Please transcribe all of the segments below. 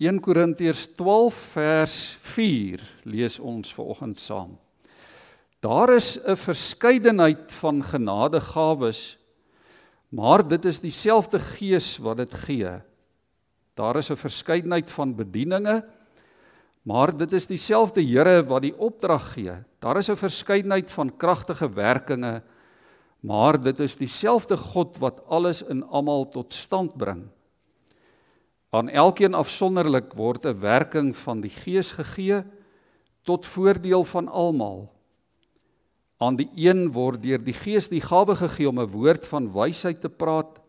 1 Korintiërs 12 vers 4 lees ons vanoggend saam. Daar is 'n verskeidenheid van genadegawes, maar dit is dieselfde Gees wat dit gee. Daar is 'n verskeidenheid van bedieninge, maar dit is dieselfde Here wat die opdrag gee. Daar is 'n verskeidenheid van kragtige werkinge, maar dit is dieselfde God wat alles in almal tot stand bring. Aan elkeen afsonderlik word 'n werking van die Gees gegee tot voordeel van almal. Aan die een word deur die Gees die gawe gegee om 'n woord van wysheid te praat,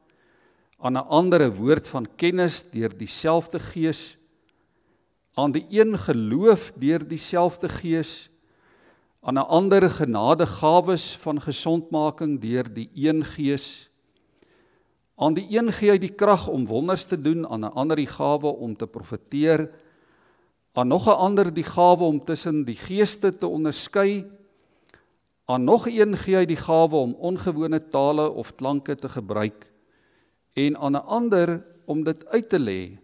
aan 'n ander 'n woord van kennis deur dieselfde Gees, aan die een geloof deur dieselfde Gees, aan 'n ander genadegawes van gesondmaking deur die een Gees. Aan die een gee hy die krag om wonders te doen, aan 'n ander die gawe om te profeteer, aan nog 'n ander die gawe om tussen die geeste te onderskei. Aan nog een gee hy die gawe om ongewone tale of klanke te gebruik en aan 'n ander om dit uit te lê.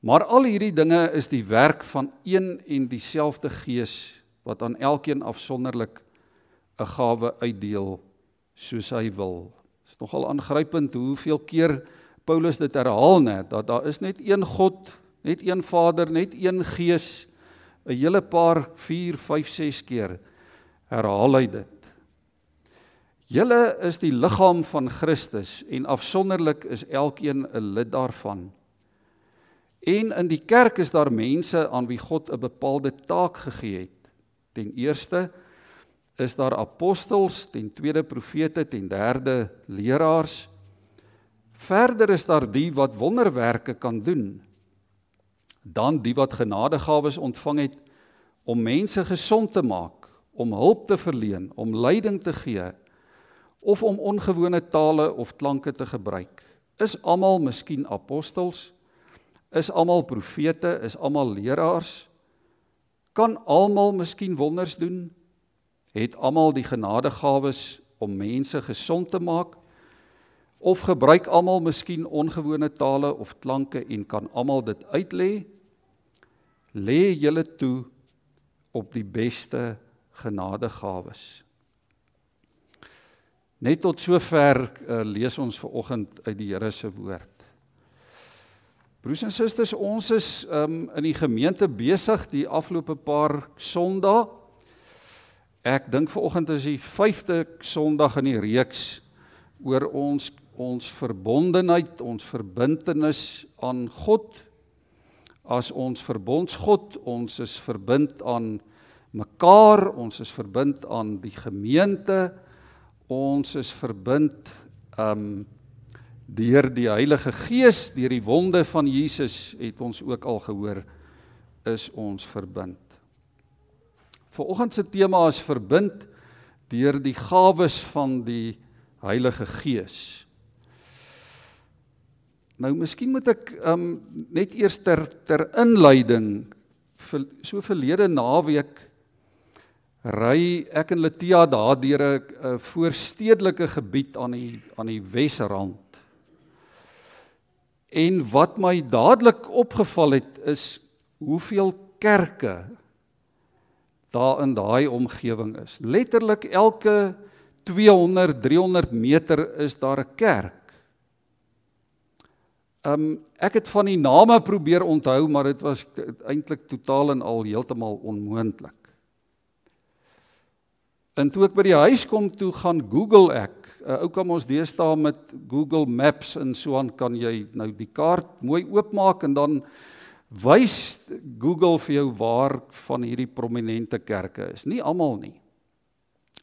Maar al hierdie dinge is die werk van een en dieselfde Gees wat aan elkeen afsonderlik 'n gawe uitdeel soos hy wil. Dit is nogal aangrypend hoeveel keer Paulus dit herhaal net dat daar is net een God, net een Vader, net een Gees. 'n hele paar 4, 5, 6 keer herhaal hy dit. Julle is die liggaam van Christus en afsonderlik is elkeen 'n lid daarvan. En in die kerk is daar mense aan wie God 'n bepaalde taak gegee het. Ten eerste is daar apostels, ten tweede profete, ten derde leraars. Verder is daar die wat wonderwerke kan doen. Dan die wat genadegawes ontvang het om mense gesond te maak, om hulp te verleen, om leiding te gee of om ongewone tale of klanke te gebruik. Is almal miskien apostels? Is almal profete? Is almal leraars? Kan almal miskien wonders doen? Het almal die genadegawes om mense gesond te maak? Of gebruik almal miskien ongewone tale of klanke en kan almal dit uitlê? Lê julle toe op die beste genadegawes. Net tot sover uh, lees ons ver oggend uit die Here se woord. Broers en susters, ons is um in die gemeente besig die afgelope paar Sondae. Ek dink vanoggend is die 5de Sondag in die reeks oor ons ons verbondenheid, ons verbintenis aan God. As ons verbondsgod, ons is verbind aan mekaar, ons is verbind aan die gemeente. Ons is verbind um deur die Heilige Gees, deur die wonde van Jesus het ons ook al gehoor is ons verbind. Vanoggend se tema is verbind deur die gawes van die Heilige Gees. Nou miskien moet ek um net eers ter ter inleiding vir so verlede naweek ry ek en Letia daardeur 'n voorstedelike gebied aan die aan die Wesrand. En wat my dadelik opgeval het is hoeveel kerke daar in daai omgewing is. Letterlik elke 200, 300 meter is daar 'n kerk. Um ek het van die name probeer onthou, maar dit was eintlik totaal en al heeltemal onmoontlik. En toe ek by die huis kom toe gaan Google ek uh, ou kom ons deesdae met Google Maps en so aan kan jy nou die kaart mooi oopmaak en dan wys Google vir jou waar van hierdie prominente kerke is. Nie almal nie.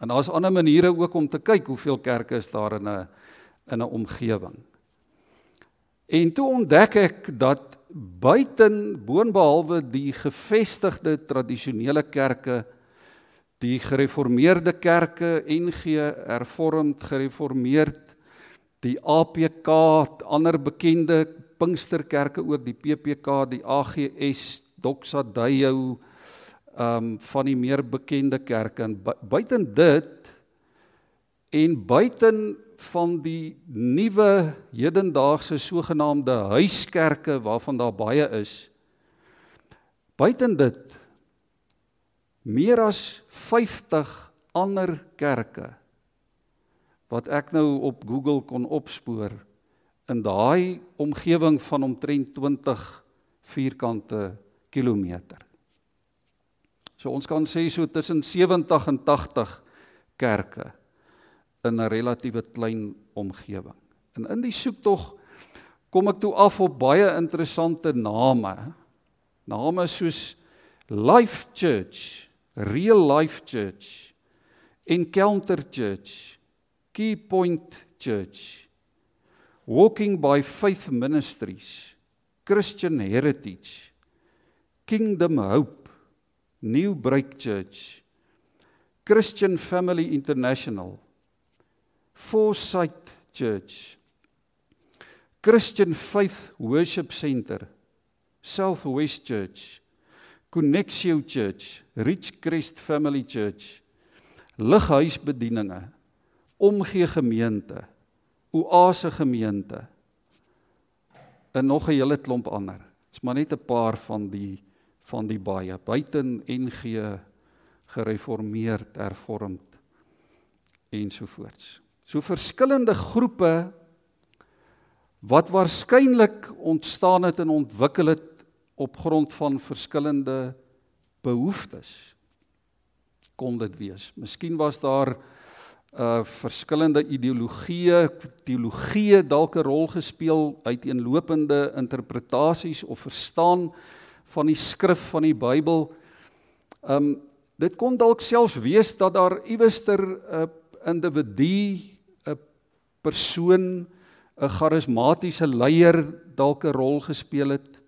En daar's ander maniere ook om te kyk hoeveel kerke is daar in 'n in 'n omgewing. En toe ontdek ek dat buiten boonbehalwe die gevestigde tradisionele kerke die gereformeerde kerke NG hervormd gereformeerd die APK ander bekende Pinksterkerke ook die PPK die AGS Doxa Deo um van die meer bekende kerke en buiten dit en buiten van die nuwe hedendaagse sogenaamde huiskerke waarvan daar baie is. Buiten dit meer as 50 ander kerke wat ek nou op Google kon opspoor in daai omgewing van omtrent 20 vierkante kilometer. So ons kan sê so tussen 70 en 80 kerke in 'n relatiewe klein omgewing. En in die soektog kom ek toe af op baie interessante name. Name soos Life Church, Real Life Church, Encounter Church, Key Point Church, Walking by Faith Ministries, Christian Heritage, Kingdom Hope, New Break Church, Christian Family International, Foresight Church, Christian Faith Worship Center, Southwest Church, Connexio Church, Richcrest Family Church, Lighuisbedieninge, Omgee Gemeente, Oase Gemeente en nog 'n hele klomp ander. Dis maar net 'n paar van die van die baie buiten NG gereformeerd, hervormd ensovoorts. So verskillende groepe wat waarskynlik ontstaan het en ontwikkel het op grond van verskillende behoeftes kon dit wees. Miskien was daar uh verskillende ideologieë, teologie dalk 'n rol gespeel, uiteenlopende interpretasies of verstaan van die skrif van die Bybel. Um dit kon dalk selfs wees dat daar iewerster 'n individu, 'n persoon, 'n charismatiese leier dalk 'n rol gespeel het.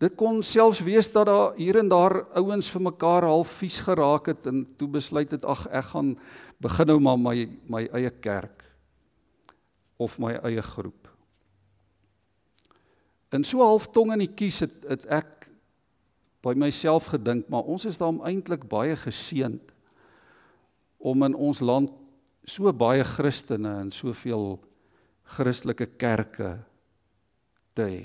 Dit kon selfs wees dat daar hier en daar ouens vir mekaar half vies geraak het en toe besluit het ag ek gaan begin nou maar my my eie kerk of my eie groep. In so half tong in die kies het, het ek by myself gedink, maar ons is daarom eintlik baie geseënd om in ons land so baie Christene en soveel Christelike kerke te hê.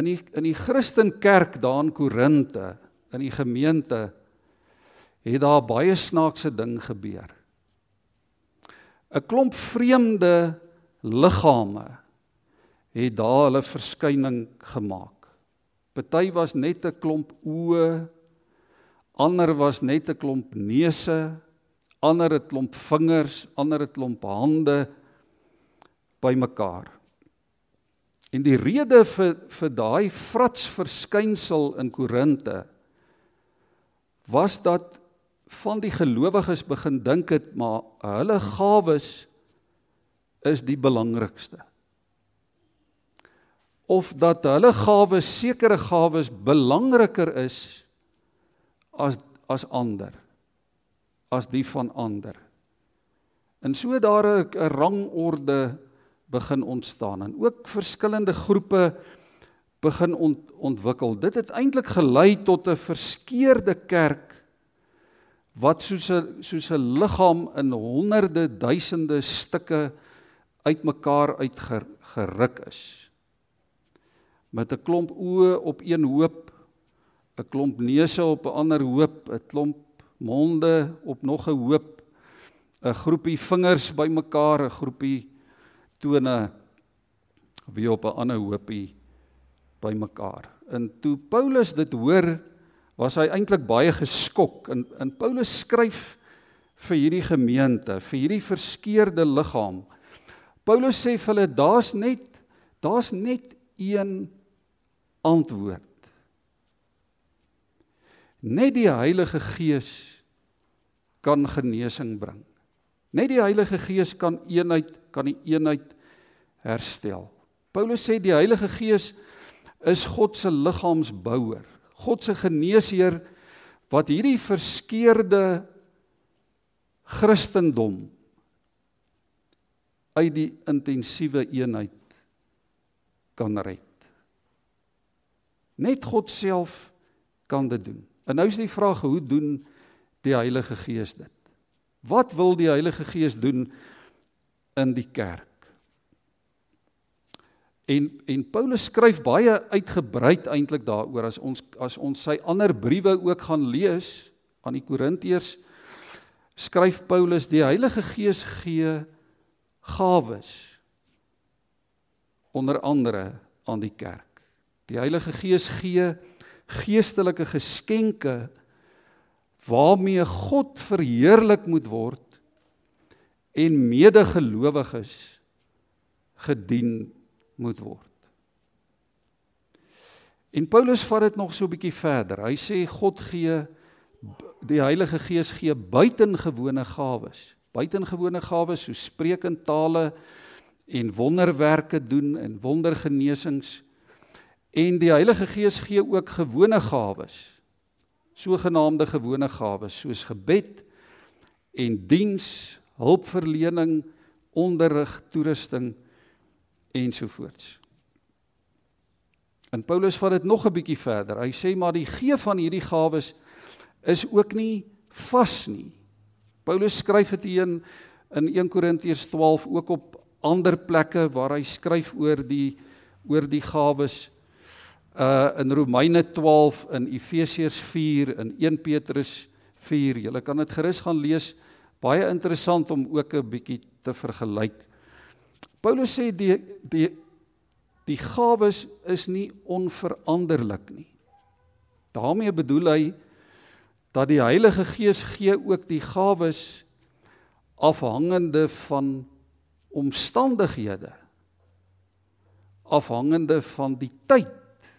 In die in die Christenkerk daar in Korinte, in die gemeente het daar baie snaakse ding gebeur. 'n Klomp vreemde liggame het daar hulle verskyning gemaak. Party was net 'n klomp oë, ander was net 'n klomp neuse, ander 'n klomp vingers, ander 'n klomp hande bymekaar. En die rede vir vir daai frats verskynsel in Korinte was dat van die gelowiges begin dink het maar hulle gawes is die belangrikste. Of dat hulle gawes sekere gawes belangriker is as as ander as die van ander. En so daar 'n rangorde begin ontstaan en ook verskillende groepe begin ont, ontwikkel. Dit het eintlik gelei tot 'n verskeurde kerk wat soos 'n soos 'n liggaam in honderde duisende stukke uitmekaar uitgeruk is. Met 'n klomp oë op een hoop, 'n klomp neuse op 'n ander hoop, 'n klomp monde op nog 'n hoop, 'n groepie vingers bymekaar, 'n groepie tone wie op 'n ander hoopie bymekaar. En toe Paulus dit hoor, was hy eintlik baie geskok en en Paulus skryf vir hierdie gemeente, vir hierdie verskeurde liggaam Paulus sê vir hulle daar's net daar's net een antwoord. Net die Heilige Gees kan genesing bring. Net die Heilige Gees kan eenheid kan die eenheid herstel. Paulus sê die Heilige Gees is God se liggaamsbouer, God se geneesheer wat hierdie verskeurde Christendom uit die intensiewe eenheid kan red. Net God self kan dit doen. En nou is die vraag hoe doen die Heilige Gees dit? Wat wil die Heilige Gees doen in die kerk? En en Paulus skryf baie uitgebreid eintlik daaroor as ons as ons sy ander briewe ook gaan lees aan die Korintiërs skryf Paulus die Heilige Gees gee gawes onder andere aan die kerk. Die Heilige Gees gee geestelike geskenke waarmee God verheerlik moet word en medegelowiges gedien moet word. En Paulus vat dit nog so 'n bietjie verder. Hy sê God gee die Heilige Gees gee buitengewone gawes. Buitengewone gawes so spreekend tale en wonderwerke doen en wondergenesings. En die Heilige Gees gee ook gewone gawes. Sogenaamde gewone gawes soos gebed en diens, hulpverlening, onderrig, toerusting ensovoorts. En Paulus vat dit nog 'n bietjie verder. Hy sê maar die gee van hierdie gawes is ook nie vas nie. Paulus skryf dit in in 1 Korintiërs 12 ook op ander plekke waar hy skryf oor die oor die gawes uh in Romeine 12 in Efesiërs 4 in 1 Petrus 4. Julle kan dit gerus gaan lees. Baie interessant om ook 'n bietjie te vergelyk. Paulus sê die die die gawes is nie onveranderlik nie. daarmee bedoel hy dat die Heilige Gees gee ook die gawes afhangende van omstandighede afhangende van die tyd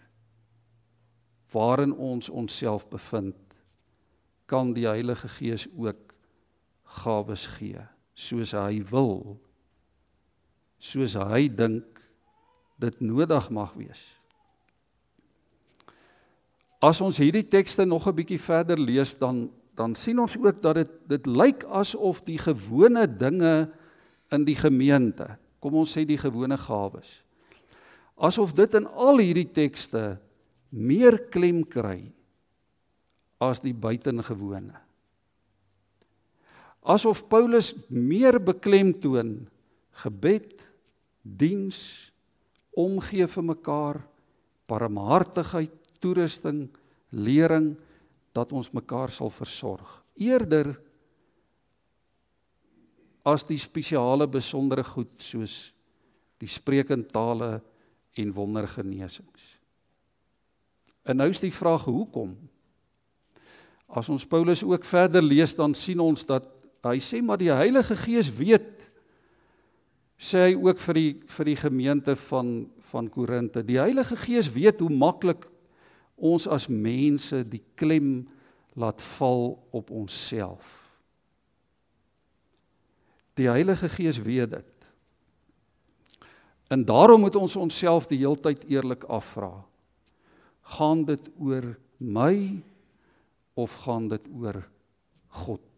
waarin ons onsself bevind kan die Heilige Gees ook gawes gee soos hy wil soos hy dink dit nodig mag wees. As ons hierdie tekste nog 'n bietjie verder lees dan dan sien ons ook dat dit dit lyk asof die gewone dinge in die gemeente, kom ons sê die gewone gawes, asof dit in al hierdie tekste meer klem kry as die buitengewone. Asof Paulus meer beklemtoon gebed, diens, omgee vir mekaar, barmhartigheid, toerusting, lering dat ons mekaar sal versorg. Eerder as die spesiale besondere goed soos die spreekende tale en wondergenesings. En nou is die vraag hoekom? As ons Paulus ook verder lees dan sien ons dat hy sê maar die Heilige Gees weet sê hy ook vir die vir die gemeente van van Korinte. Die Heilige Gees weet hoe maklik ons as mense die klem laat val op onsself. Die Heilige Gees weet dit. En daarom moet ons onsself die heeltyd eerlik afvra. Gaan dit oor my of gaan dit oor God?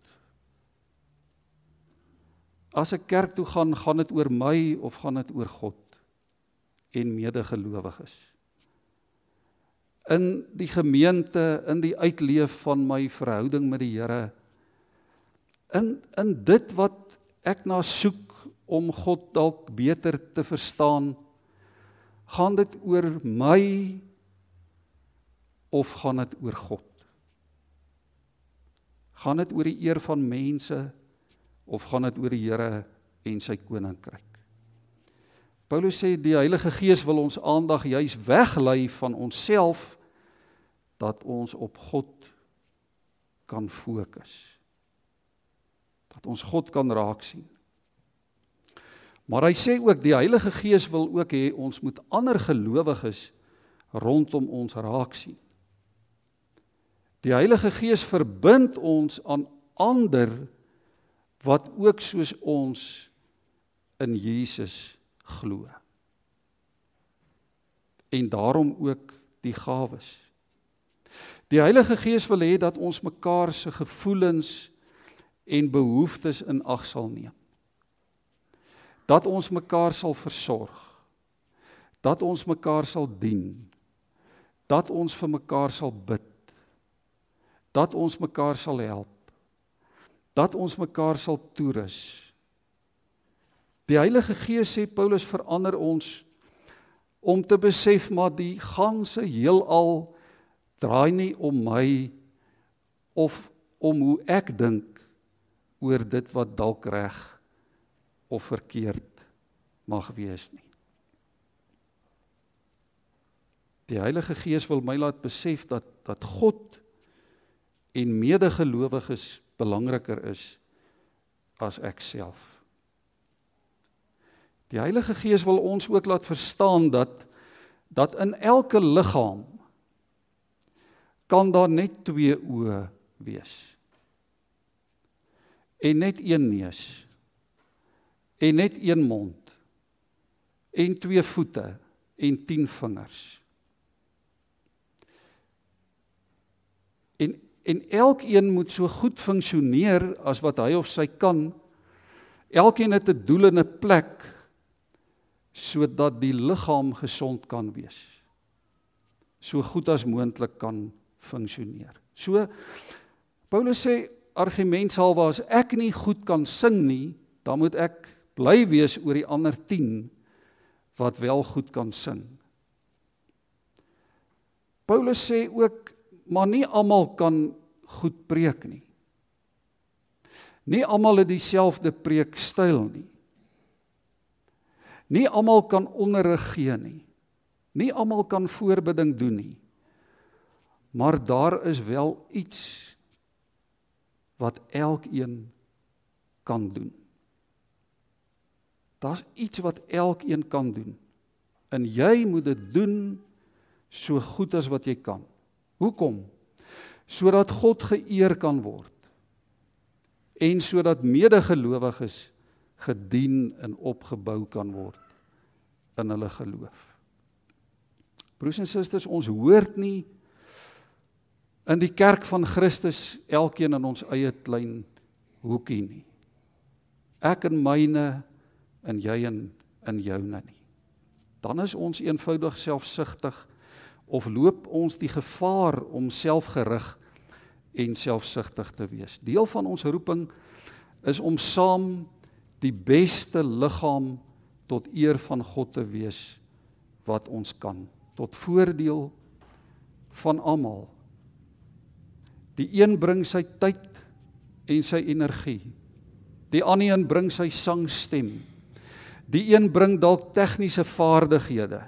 As ek kerk toe gaan, gaan dit oor my of gaan dit oor God en medegelowiges? In die gemeente, in die uitleef van my verhouding met die Here, in in dit wat ek na soek om God dalk beter te verstaan, gaan dit oor my of gaan dit oor God? Gaan dit oor die eer van mense? Of gaan dit oor die Here en sy koninkryk? Paulus sê die Heilige Gees wil ons aandag juis weglei van onsself dat ons op God kan fokus. Dat ons God kan raak sien. Maar hy sê ook die Heilige Gees wil ook hê ons moet ander gelowiges rondom ons raak sien. Die Heilige Gees verbind ons aan ander wat ook soos ons in Jesus glo. En daarom ook die gawes. Die Heilige Gees wil hê dat ons mekaar se gevoelens en behoeftes in ag sal neem. Dat ons mekaar sal versorg. Dat ons mekaar sal dien. Dat ons vir mekaar sal bid. Dat ons mekaar sal help dat ons mekaar sal toerus. Die Heilige Gees sê Paulus verander ons om te besef maar die ganse heelal draai nie om my of om hoe ek dink oor dit wat dalk reg of verkeerd mag wees nie. Die Heilige Gees wil my laat besef dat dat God en medegelowiges belangriker is as ek self. Die Heilige Gees wil ons ook laat verstaan dat dat in elke liggaam kan daar net twee oë wees. En net een neus. En net een mond. En twee voete en 10 vingers. En en elkeen moet so goed funksioneer as wat hy of sy kan. Elkeen het 'n doel en 'n plek sodat die liggaam gesond kan wees. So goed as moontlik kan funksioneer. So Paulus sê argument sal was ek nie goed kan sing nie, dan moet ek bly wees oor die ander 10 wat wel goed kan sing. Paulus sê ook maar nie almal kan goed preek nie. Nie almal het dieselfde preekstyl nie. Nie almal kan onderrig gee nie. Nie almal kan voorbidding doen nie. Maar daar is wel iets wat elkeen kan doen. Daar's iets wat elkeen kan doen. En jy moet dit doen so goed as wat jy kan. Hoekom? Sodat God geëer kan word en sodat medegelowiges gedien en opgebou kan word in hulle geloof. Broers en susters, ons hoort nie in die kerk van Christus elkeen in ons eie klein hoekie nie. Ek en myne en jy en in joune nie. Dan is ons eenvoudig selfsugtig of loop ons die gevaar om selfgerig en selfsugtig te wees. Deel van ons roeping is om saam die beste liggaam tot eer van God te wees wat ons kan tot voordeel van almal. Die een bring sy tyd en sy energie. Die ander een bring sy sangstem. Die een bring dalk tegniese vaardighede.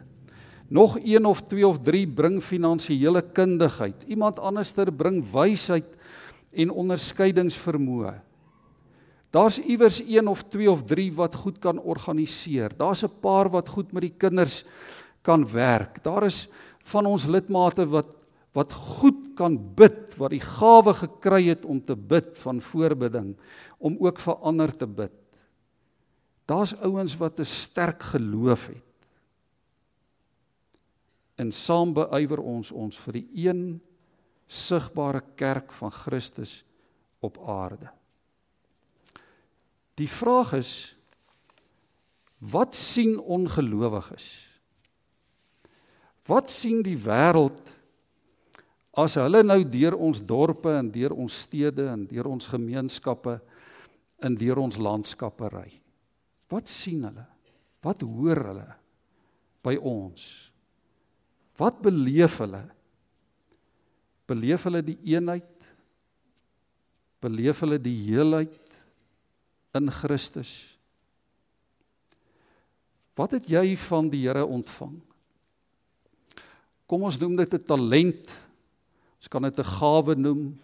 Nog een of twee of drie bring finansiële kundigheid. Iemand anderster bring wysheid en onderskeidingsvermoë. Daar's iewers een of twee of drie wat goed kan organiseer. Daar's 'n paar wat goed met die kinders kan werk. Daar is van ons lidmate wat wat goed kan bid, wat die gawe gekry het om te bid van voorbidding, om ook vir ander te bid. Daar's ouens wat 'n sterk geloof het en saam beywer ons ons vir die een sigbare kerk van Christus op aarde. Die vraag is wat sien ongelowiges? Wat sien die wêreld as hulle nou deur ons dorpe en deur ons stede en deur ons gemeenskappe en deur ons landskappe ry? Wat sien hulle? Wat hoor hulle by ons? Wat beleef hulle? Beleef hulle die eenheid? Beleef hulle die heelheid in Christus? Wat het jy van die Here ontvang? Kom ons noem dit 'n talent. Ons kan dit 'n gawe noem.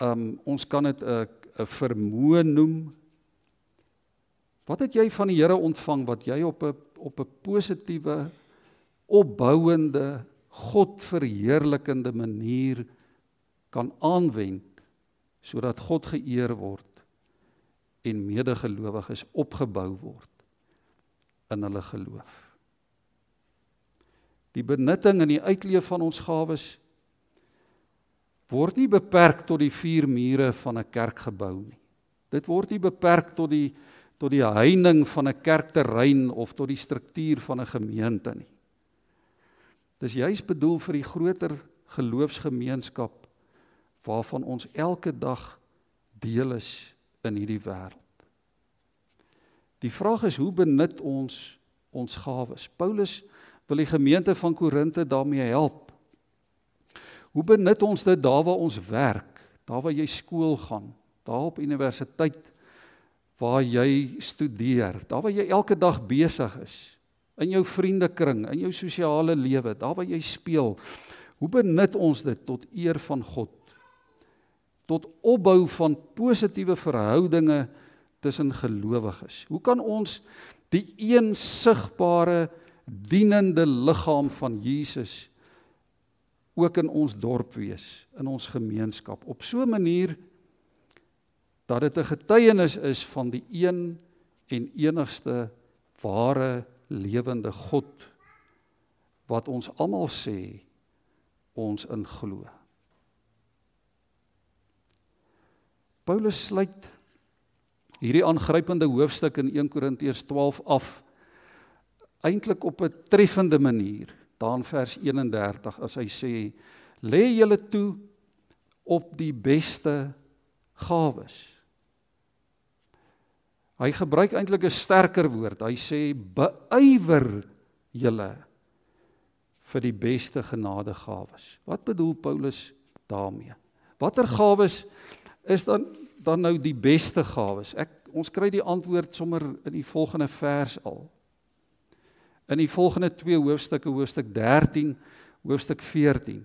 Um ons kan dit 'n 'n vermoë noem. Wat het jy van die Here ontvang wat jy op 'n op 'n positiewe opbouende God verheerlikende manier kan aanwend sodat God geëer word en medegelowiges opgebou word in hulle geloof. Die benutting en die uitleef van ons gawes word nie beperk tot die vier mure van 'n kerkgebou nie. Dit word nie beperk tot die tot die heining van 'n kerkterrein of tot die struktuur van 'n gemeente nie. Dis juis bedoel vir die groter geloofsgemeenskap waarvan ons elke dag deel is in hierdie wêreld. Die vraag is hoe benut ons ons gawes? Paulus wil die gemeente van Korinte daarmee help. Hoe benut ons dit daar waar ons werk, daar waar jy skool gaan, daar op universiteit waar jy studeer, daar waar jy elke dag besig is, in jou vriendekring, in jou sosiale lewe, daar waar jy speel. Hoe benut ons dit tot eer van God? Tot opbou van positiewe verhoudinge tussen gelowiges. Hoe kan ons die een sigbare dienende liggaam van Jesus ook in ons dorp wees, in ons gemeenskap op so 'n manier dat dit 'n getuienis is van die een en enigste ware lewende God wat ons almal sê ons in glo. Paulus sluit hierdie aangrypende hoofstuk in 1 Korintiërs 12 af eintlik op 'n treffende manier, daar in vers 31 as hy sê: "Lê julle toe op die beste gawes." Hy gebruik eintlik 'n sterker woord. Hy sê beywer julle vir die beste genadegawes. Wat bedoel Paulus daarmee? Watter gawes is dan dan nou die beste gawes? Ek ons kry die antwoord sommer in die volgende vers al. In die volgende twee hoofstukke, hoofstuk 13, hoofstuk 14.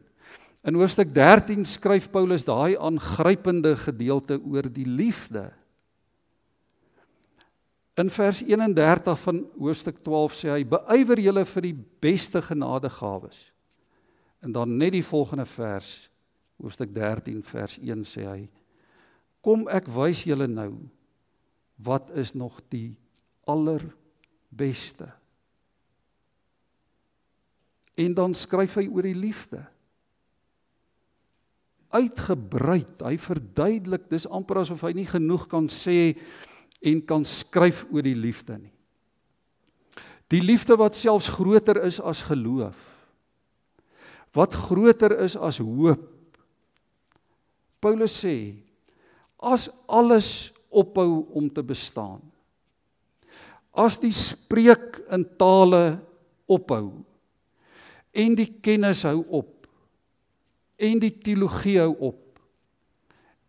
In hoofstuk 13 skryf Paulus daai aangrypende gedeelte oor die liefde In vers 31 van hoofstuk 12 sê hy: "Beywer julle vir die beste genadegawes." En dan net die volgende vers, hoofstuk 13 vers 1 sê hy: "Kom ek wys julle nou wat is nog die allerbeste." En dan skryf hy oor die liefde. Uitgebreid, hy verduidelik, dis amper asof hy nie genoeg kan sê en kan skryf oor die liefde nie. Die liefde wat selfs groter is as geloof. Wat groter is as hoop. Paulus sê as alles ophou om te bestaan. As die spreek in tale ophou en die kennis hou op en die teologie hou op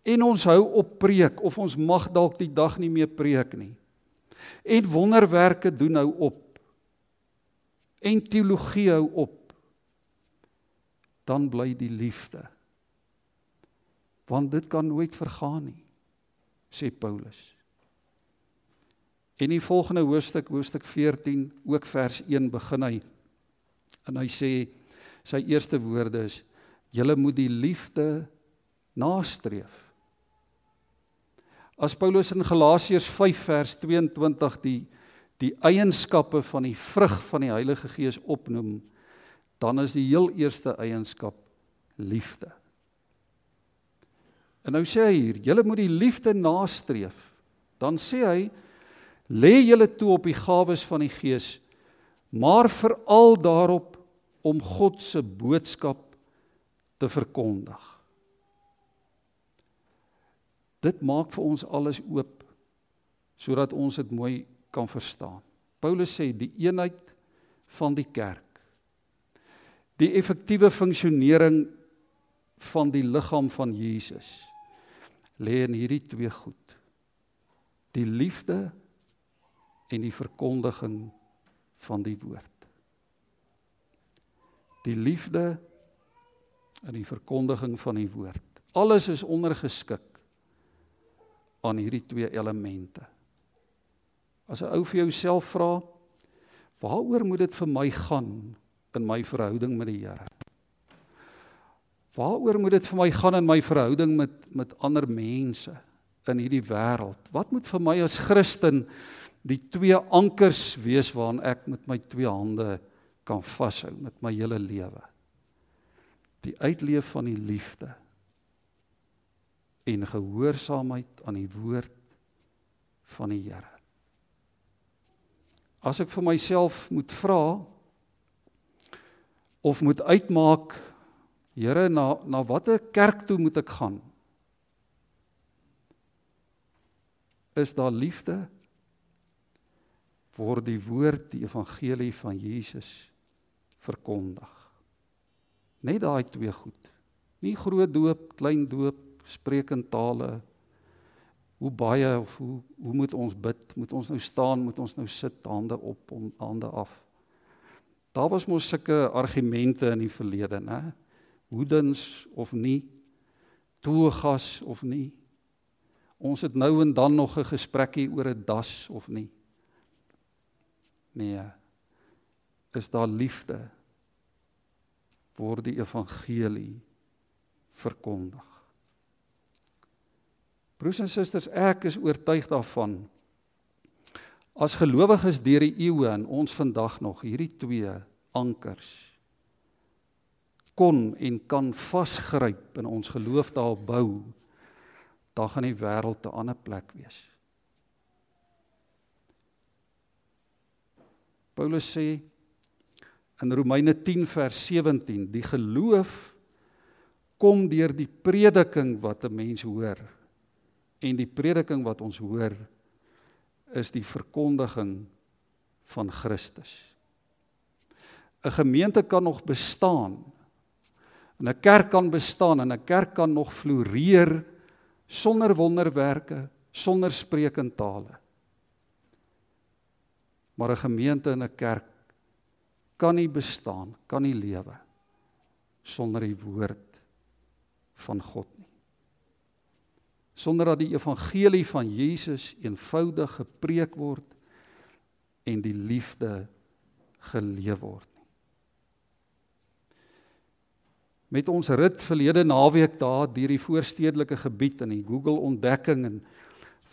En ons hou op preek of ons mag dalk die dag nie meer preek nie. En wonderwerke doen nou op. En teologie hou op. Dan bly die liefde. Want dit kan nooit vergaan nie, sê Paulus. En die volgende hoofstuk, hoofstuk 14, ook vers 1 begin hy en hy sê sy eerste woorde is: "Julle moet die liefde nastreef." As Paulus in Galasiërs 5 vers 22 die die eienskappe van die vrug van die Heilige Gees opnoem, dan is die heel eerste eienskap liefde. En nou sê hy hier, julle moet die liefde nastreef. Dan sê hy, lê julle toe op die gawes van die Gees, maar veral daarop om God se boodskap te verkondig. Dit maak vir ons alles oop sodat ons dit mooi kan verstaan. Paulus sê die eenheid van die kerk. Die effektiewe funksionering van die liggaam van Jesus lê in hierdie twee goed. Die liefde en die verkondiging van die woord. Die liefde en die verkondiging van die woord. Alles is ondergeskik aan hierdie twee elemente. As 'n ou vir jouself vra, waaroor moet dit vir my gaan in my verhouding met die Here? Waaroor moet dit vir my gaan in my verhouding met met ander mense in hierdie wêreld? Wat moet vir my as Christen die twee ankers wees waaraan ek met my twee hande kan vashou met my hele lewe? Die uitleef van die liefde en gehoorsaamheid aan die woord van die Here. As ek vir myself moet vra of moet uitmaak Here na na watter kerk toe moet ek gaan? is daar liefde word die woord die evangelie van Jesus verkondig. Net daai twee goed. Nie groot doop, klein doop, spreek in tale. Hoe baie of hoe hoe moet ons bid? Moet ons nou staan? Moet ons nou sit, hande op, om hande af? Daar was mos sulke argumente in die verlede, né? Hoedens of nie, toegas of nie. Ons het nou en dan nog 'n gesprekkie oor 'n das of nie. Nee. Is daar liefde? Word die evangelie verkondig. Broers en susters, ek is oortuig daarvan as gelowiges deur die eeue en ons vandag nog hierdie twee ankers kon en kan vasgryp in ons geloof daarop bou, dan gaan die wêreld 'n ander plek wees. Paulus sê in Romeine 10 vers 17, die geloof kom deur die prediking wat 'n mens hoor. En die prediking wat ons hoor is die verkondiging van Christus. 'n Gemeente kan nog bestaan. 'n kerk kan bestaan en 'n kerk kan nog floreer sonder wonderwerke, sonder spreekende tale. Maar 'n gemeente en 'n kerk kan nie bestaan, kan nie lewe sonder die woord van God. Sonder dat die evangelie van Jesus eenvoudig gepreek word en die liefde geleef word nie. Met ons rit verlede naweek daar deur die voorstedelike gebied in die Google ontdekking en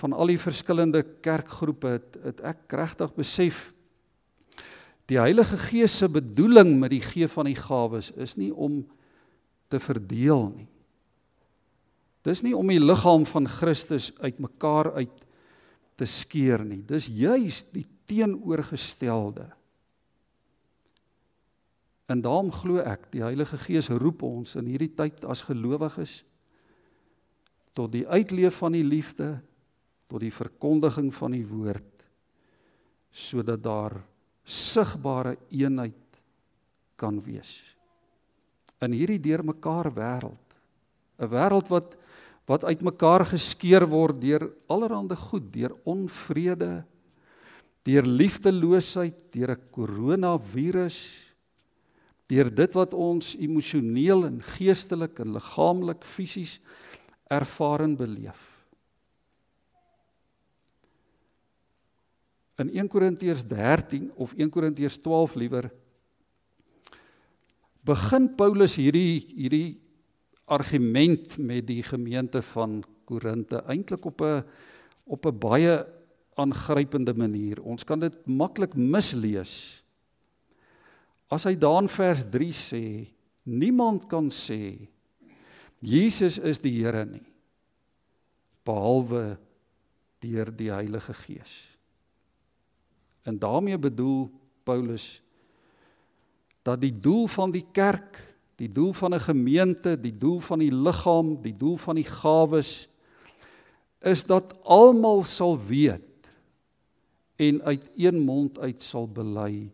van al die verskillende kerkgroepe het, het ek regtig besef die Heilige Gees se bedoeling met die gee van die gawes is nie om te verdeel nie. Dis nie om die liggaam van Christus uitmekaar uit te skeer nie. Dis juis die teenoorgestelde. En daarom glo ek die Heilige Gees roep ons in hierdie tyd as gelowiges tot die uitleef van die liefde tot die verkondiging van die woord sodat daar sigbare eenheid kan wees in hierdie deurmekaar wêreld 'n wêreld wat wat uitmekaar geskeur word deur allerlei goed deur onvrede deur liefdeloosheid deur 'n koronavirus deur dit wat ons emosioneel en geestelik en liggaamlik fisies ervaar en beleef. In 1 Korintiërs 13 of 1 Korintiërs 12 liewer begin Paulus hierdie hierdie argument met die gemeente van Korinte eintlik op 'n op 'n baie aangrypende manier. Ons kan dit maklik mislees. As hy daan vers 3 sê, niemand kan sê Jesus is die Here nie behalwe deur die Heilige Gees. En daarmee bedoel Paulus dat die doel van die kerk, die doel van 'n gemeente, die doel van die liggaam, die doel van die gawes is dat almal sal weet en uit een mond uit sal bely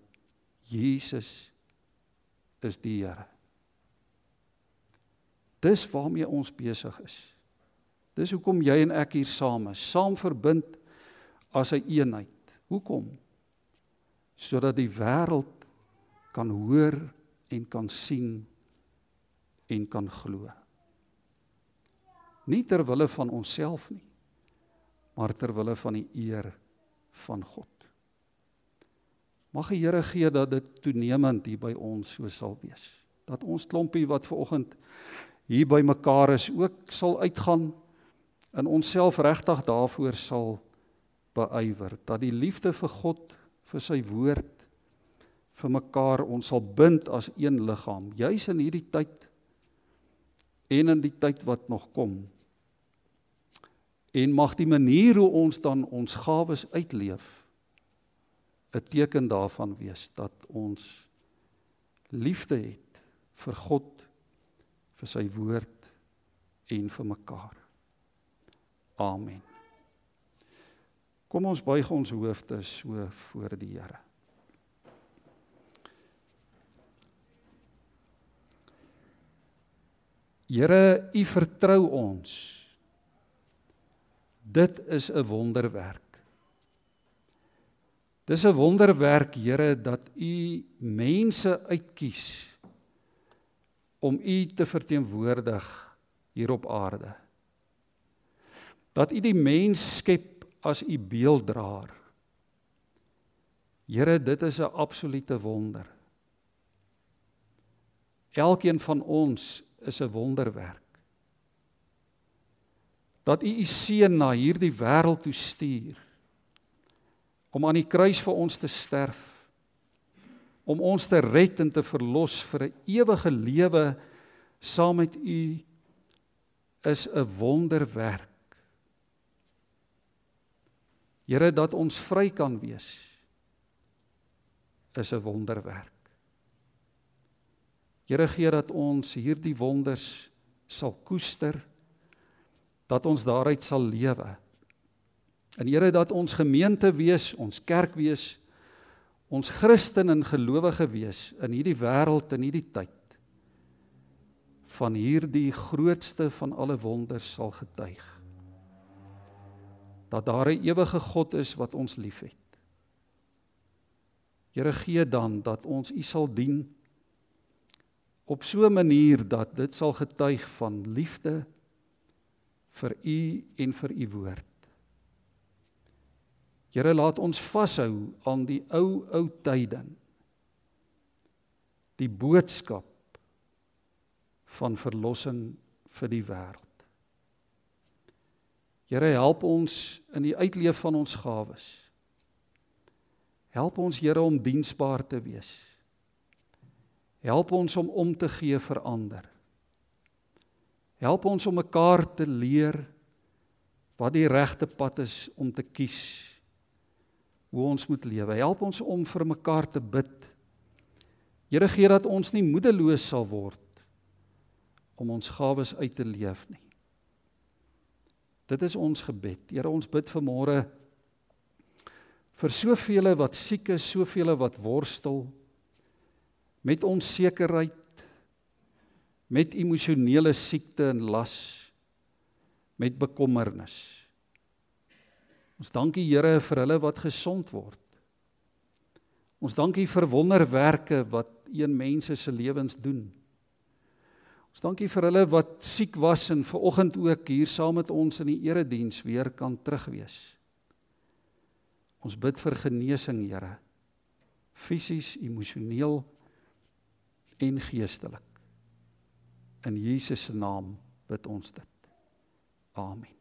Jesus is die Here. Dis waarmee ons besig is. Dis hoekom jy en ek hier saam is, saam verbind as 'n een eenheid. Hoekom? sodat die wêreld kan hoor en kan sien en kan glo. Nie ter wille van onsself nie, maar ter wille van die eer van God. Mag die Here gee dat dit toenemend hier by ons so sal wees. Dat ons klompie wat ver oggend hier by mekaar is ook sal uitgaan in onsself regtig daarvoor sal beywer dat die liefde vir God vir sy woord vir mekaar ons sal bind as een liggaam juis in hierdie tyd en in die tyd wat nog kom. En mag die manier hoe ons dan ons gawes uitleef 'n teken daarvan wees dat ons liefde het vir God vir sy woord en vir mekaar. Amen. Kom ons buig ons hoofde so voor die Here. Here, U vertrou ons. Dit is 'n wonderwerk. Dis 'n wonderwerk, Here, dat U mense uitkies om U te verteenwoordig hier op aarde. Dat U die mens skep as U beelddraer. Here, dit is 'n absolute wonder. Elkeen van ons is 'n wonderwerk. Dat U U seun na hierdie wêreld toe stuur om aan die kruis vir ons te sterf om ons te red en te verlos vir 'n ewige lewe saam met U is 'n wonderwerk. Here dat ons vry kan wees is 'n wonderwerk. Here gee dat ons hierdie wonders sal koester dat ons daaruit sal lewe. En Here dat ons gemeente wees, ons kerk wees, ons Christen en gelowige wees in hierdie wêreld en hierdie tyd van hierdie grootste van alle wonders sal getuig. Dat daar 'n ewige God is wat ons liefhet. Here gee dan dat ons U sal dien op so 'n manier dat dit sal getuig van liefde vir u en vir u woord. Here laat ons vashou aan die ou ou tyding. Die boodskap van verlossing vir die wêreld. Here help ons in die uitleef van ons gawes. Help ons Here om diensbaar te wees. Help ons om om te gee vir ander. Help ons om mekaar te leer wat die regte pad is om te kies hoe ons moet lewe. Help ons om vir mekaar te bid. Here gee dat ons nie moedeloos sal word om ons gawes uit te leef nie. Dit is ons gebed. Here ons bid vir môre vir soveel wat siek is, soveel wat worstel met onsekerheid met emosionele siekte en las met bekommernis. Ons dankie Here vir hulle wat gesond word. Ons dankie vir wonderwerke wat een mense se lewens doen. Ons dankie vir hulle wat siek was en ver oggend ook hier saam met ons in die erediens weer kan terugwees. Ons bid vir genesing, Here. Fisies, emosioneel en geestelik. In Jesus se naam bid ons dit. Amen.